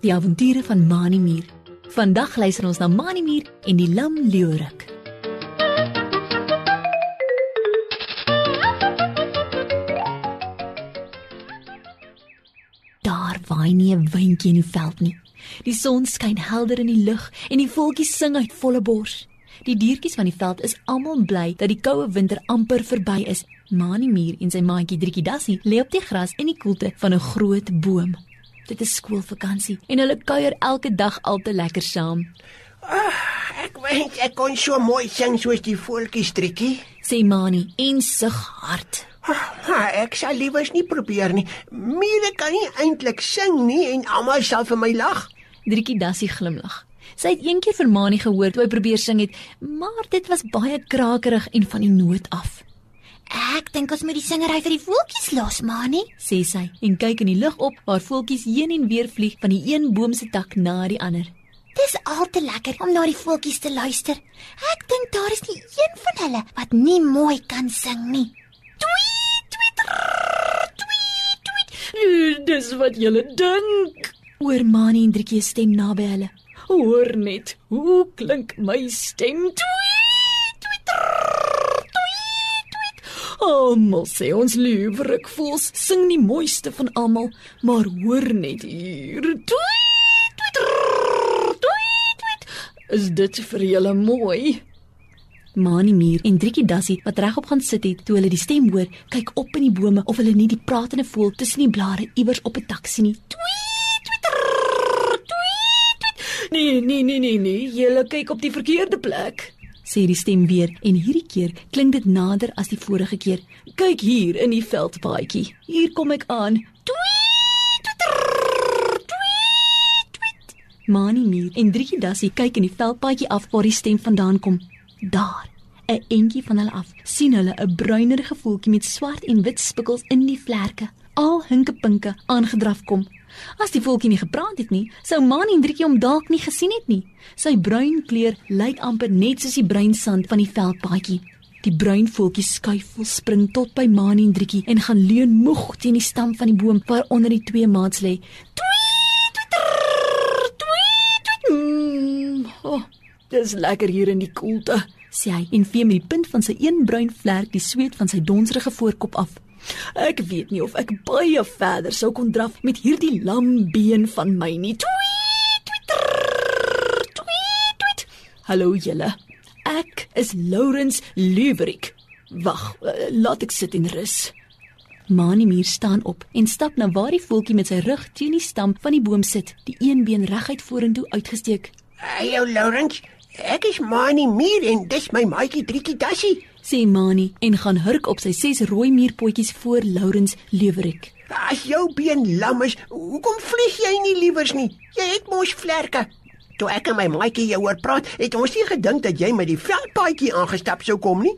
Die avonture van Mani Mier. Vandag luister ons na Mani Mier en die lam leeurik. Daar waai nie 'n windjie in die veld nie. Die son skyn helder in die lug en die voeltjies sing uit volle bors. Die diertjies van die veld is almal bly dat die koue winter amper verby is. Mani Mier en sy maatjie Driekie Dassie lê op die gras in die koelte van 'n groot boom. Dit is skoolvakansie en hulle kuier elke dag al te lekker saam. Ek wens ek kon so mooi sing soos die voeltjies Trikkie. Sê Mani en sug hard. Ha, ek sal liewers nie probeer nie. Mire kan nie eintlik sing nie en almal sal vir my lag. Driekie Dassie glimlag. Sy het eendag vir Mani gehoor toe hy probeer sing het, maar dit was baie krakerig en van die noot af. Ek dink ons moet die singery vir die voeltjies los, Mani. sê sy en kyk in die lug op waar voeltjies heen en weer vlieg van die een boom se tak na die ander. Dis al te lekker om na die voeltjies te luister. Ek dink daar is nie een van hulle wat nie mooi kan sing nie. Tweet, tweet, rrr, tweet, tweet. Dis wat julle dink. Oor Mani en Driekie se stem naby hulle. Hoor net, hoe klink my stem? Tweet, tweet, tweet, tweet. Almal sê ons liewerik voels sing die mooiste van almal, maar hoor net hier. Tweet, tweet, tweet, tweet. Is dit vir julle mooi? Mani Mier en Driekie Dassie wat regop gaan sit het toe hulle die stem hoor, kyk op in die bome of hulle nie die pratende voël tussen die blare iewers op 'n tak sien nie. Tweet, Nee, nee, nee, nee, nee, julle kyk op die verkeerde plek. Sê die stem weer en hierdie keer klink dit nader as die vorige keer. Kyk hier in die veldpaadjie. Hier kom ek aan. Tweet, tweet, tweet, tweet. Mani Mier en Driekie Dassie kyk in die veldpaadjie af waar die stem vandaan kom. Daar, 'n entjie van hulle af, sien hulle 'n bruinerige voeltjie met swart en wit spikkels in die vlerke, al hinkepinke aangedraf kom. As die voeltjie nie gepraat het nie, sou Mani en Driekie hom dalk nie gesien het nie. Sy bruin kleur lyk amper net soos die bruin sand van die veldpaadjie. Die bruin voeltjie skuifel spring tot by Mani en Driekie en gaan leun moeg teen die stam van die boom waaronder die twee maats lê. Tweet, rrr, tweet, tweet. Mm, oh, dis lekker hier in die koelte, sê hy en vee met die punt van sy een bruin vlerk die sweet van sy donsrige voorkop af. Ek weet nie of ek baie verder sou kon draf met hierdie lam been van my nie. Tweet, rrr, tweet, tweet. Hallo julle. Ek is Lawrence Lieberik. Wag, eh, laat ek sit en rus. Manimir staan op en stap na waar die voeltjie met sy rug teen die stam van die boom sit, die een been reguit vorentoe uitgesteek. Hallo Lawrence, ek is Mani Mier en dis my maatjie Trikkie Dassie. Sê Mani en gaan hurk op sy ses rooi muurpotjies voor Lawrence Lieberik. As jou been lam is, hoekom vlieg jy nie liewers nie? Jy het mos vlerke. Toe ek en my maatjie jou hoor praat, het ons nie gedink dat jy met die veldpaadjie aangestap sou kom nie.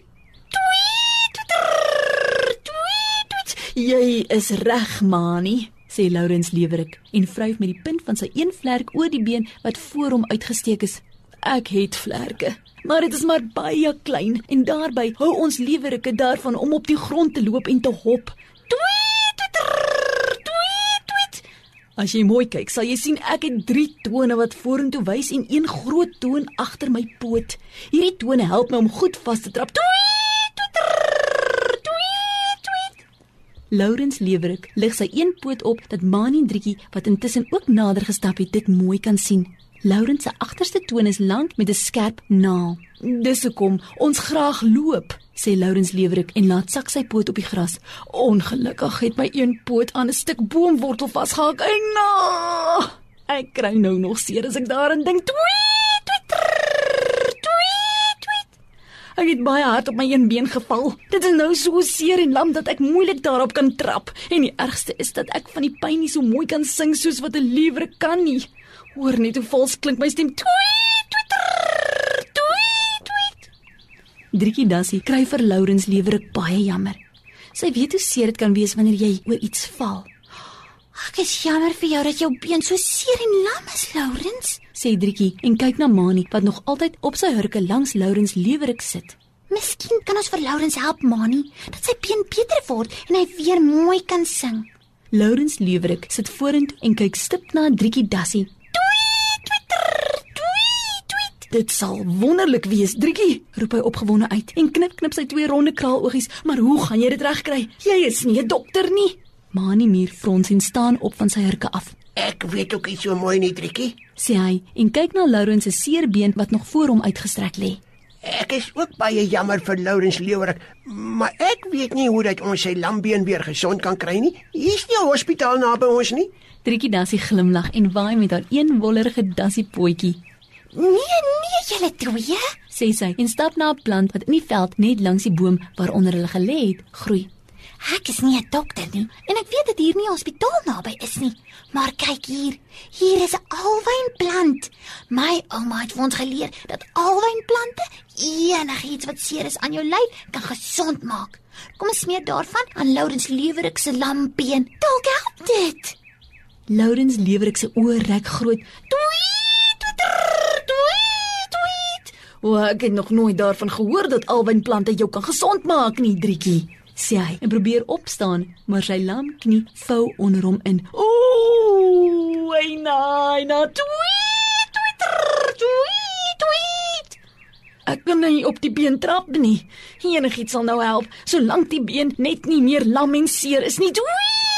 Tweet, tweet, tweet, tweet. Jy is reg, Mani, sê Lawrence Lieberik en vryf met die punt van sy een vlerk oor die been wat voor hom uitgesteek is. Ek het vlerke, maar dit is maar baie klein en daarbey hou ons lewerike daarvan om op die grond te loop en te hop. Tweet, tweet, tweet, tweet. As jy mooi kyk, sal jy sien ek het 3 tone wat vorentoe wys en een groot toon agter my poot. Hierdie tone help my om goed vas te trap. Tweet, tweet, tweet, tweet. Lawrence Lewerik lig sy een poot op dat Mani Drietjie wat intussen ook nader gestap het, dit mooi kan sien. Lawrence se agterste toon is lank met 'n skerp naal. Dis hoekom ons graag loop, sê Lawrence Lewerik en laat sak sy poot op die gras. Ongelukkig het my een poot aan 'n stuk boomwortel vasgehak. En na, ek kry nou nog seer as ek daaraan dink. Tweet, tweet, trrr, tweet, tweet. Ek het baie hard op my een been geval. Dit is nou so seer en lam dat ek moeilik daarop kan trap. En die ergste is dat ek van die pyn nie so mooi kan sing soos wat 'n leeuwerik kan nie. Hoor net hoe vals klink my stem. Tweet, trrr, tweet, tweet. Driekie Dassie kry vir Lawrence lewerik baie jammer. Sy weet hoe seer dit kan wees wanneer jy oor iets val. Ek is jammer vir jou dat jou been so seer en lam is, Lawrence. sê Driekie en kyk na Mani wat nog altyd op sy hurke langs Lawrence lewerik sit. Miskien kan ons vir Lawrence help, Mani, dat sy been beter word en hy weer mooi kan sing. Lourens Lewerik sit vorentoe en kyk stip na Driekie Dassie. Dit sal wonderlik wees, Driekie, roep hy opgewonde uit en knip knip sy twee ronde kraaloogies, maar hoe gaan jy dit regkry? Jy is nie 'n dokter nie. Mani Muur frons en staan op van sy hurke af. Ek weet ook nie so mooi nie, Trikkie. Sê hy en kyk na Lourens se seerbeen wat nog voor hom uitgestrek lê. Ek is ook baie jammer vir Lourens Leeuwerik, maar ek weet nie hoe dat ons sy lambeen weer gesond kan kry nie. Hier's nie 'n hospitaal naby ons nie. Driekie Dassie glimlag en waai met haar een wollerige dassie potjie. Nee, nee, julle twee. sê sy en stap na 'n plant wat in die veld net langs die boom waaronder hulle gelê het, groei. Ek is nie 'n dokter nie en ek weet dat hier nie 'n hospitaal naby is nie. Maar kyk hier, hier is 'n alwynplant. My ouma het vir ons geleer dat alwynplante enigiets wat seer is aan jou lyf kan gesond maak. Kom ons smeer daarvan aan Lourens Lewerik se lambeen. Dalk help dit. Lourens Lewerik se oë rek groot. Tweet, O, ek het nog nooit daarvan gehoor dat alwynplante jou kan gesond maak nie, Driekie. Sê hy en probeer opstaan, maar sy lam knie vou onder hom in. Ooh, hy nee, na tweet, tweet, tweet, tweet. Ek kan nie op die been trap nie. Enigiets sal nou help, solank die been net nie meer lam en seer is nie. Tweet,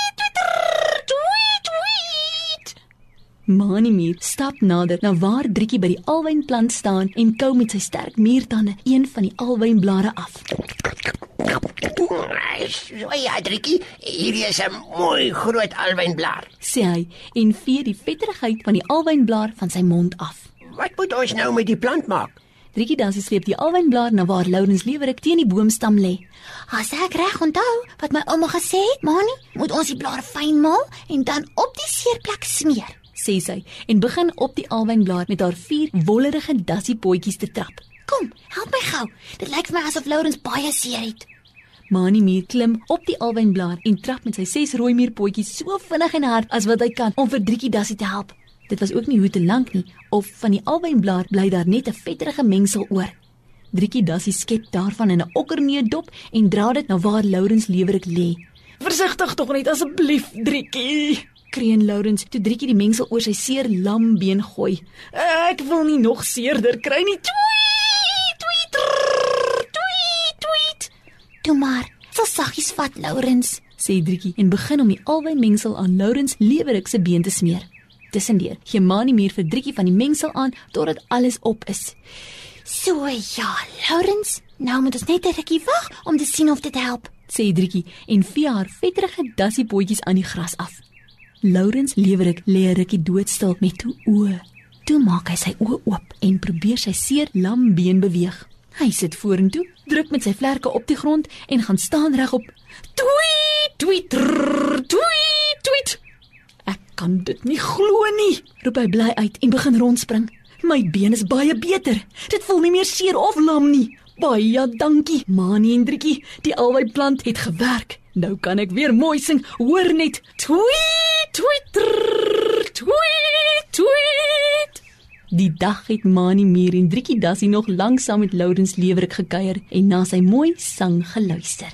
Manimir stap nader na waar Driekie by die alwynplant staan en kou met sy sterk muurtande een van die alwynblare af. So ja, Trikkie, hier is 'n mooi groot alwynblaar. sê hy en vee die vetterigheid van die alwynblaar van sy mond af. Wat moet ons nou met die plant maak? Driekie dan sleep die alwynblaar na waar Lourens Lewerik teen die boomstam lê. As ek reg onthou wat my ouma gesê het, Mani, moet ons die blare fyn maal en dan op die seerplek smeer. Sê sy en begin op die alwynblaar met haar vier wollerige dassiepotjies te trap. Kom, help my gou. Dit lyk vir my asof Lourens baie seer het. Manimir klim op die alwynblaar en trap met sy ses rooi muurpotjies so vinnig en hard as wat hy kan om vir Driekie Dassie te help. Dit was ook nie hoe te lank nie of van die alwynblaar bly daar net 'n vetterige mengsel oor. Driekie Dassie skep daarvan in 'n okkerneedop en dra dit na waar Lourens Lewerik lê. Versigtig tog net asseblief, Driekie. Kreun Lourens toe Driekie die mengsel oor sy seer lambeen gooi. Ek wil nie nog seerder kry nie. Tweet, tweet, trrr, tweet, tweet. Toe maar, sal saggies vat, Lourens. sê Driekie en begin om die alwynmengsel aan Lourens Lewerik se been te smeer. Tussendeur gee Mani muur vir Driekie van die mengsel aan totdat alles op is. So ja, Lourens, nou moet ons net 'n rukkie wag om te sien of dit help. sê Driekie en vee haar vetterige dassiepotjies aan die gras af. Lourens Lewerik lê 'n rukkie doodstil met toe oë. Toe maak hy sy oë oop en probeer sy seer lambeen beweeg. Hy sit vorentoe, druk met sy vlerke op die grond en gaan staan regop. Tweet, trrr, tweet, tweet. Ek kan dit nie glo nie, roep hy bly uit en begin rondspring. My been is baie beter. Dit voel nie meer seer of lam nie. Baie dankie, Mani en Driekie. Die alwynplant het gewerk. Nou kan ek weer mooi sing. Hoor net. Tweet, tweet, trrr, tweet, tweet. Die dag het Mani Mier en Driekie Dassie nog lank saam met Lourens Lewerik gekuier en na sy mooi sang geluister.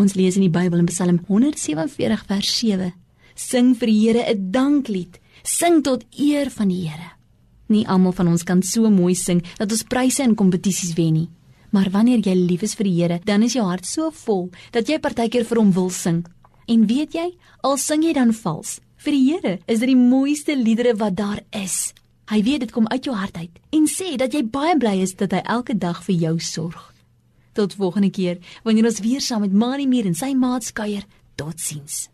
Ons lees in die Bybel in Psalm 147 vers 7. Sing vir die Here 'n danklied. Sing tot eer van die Here. Nie almal van ons kan so mooi sing dat ons pryse in kompetisies wen nie. Maar wanneer jy lief is vir die Here, dan is jou hart so vol dat jy partykeer vir hom wil sing. En weet jy, al sing jy dan vals, vir die Here is dit die mooiste liedere wat daar is. Hy weet dit kom uit jou hart uit en sê dat jy baie bly is dat hy elke dag vir jou sorg. Tot volgende keer wanneer ons weer saam met Mani Meer en sy maats kuier. Totsiens.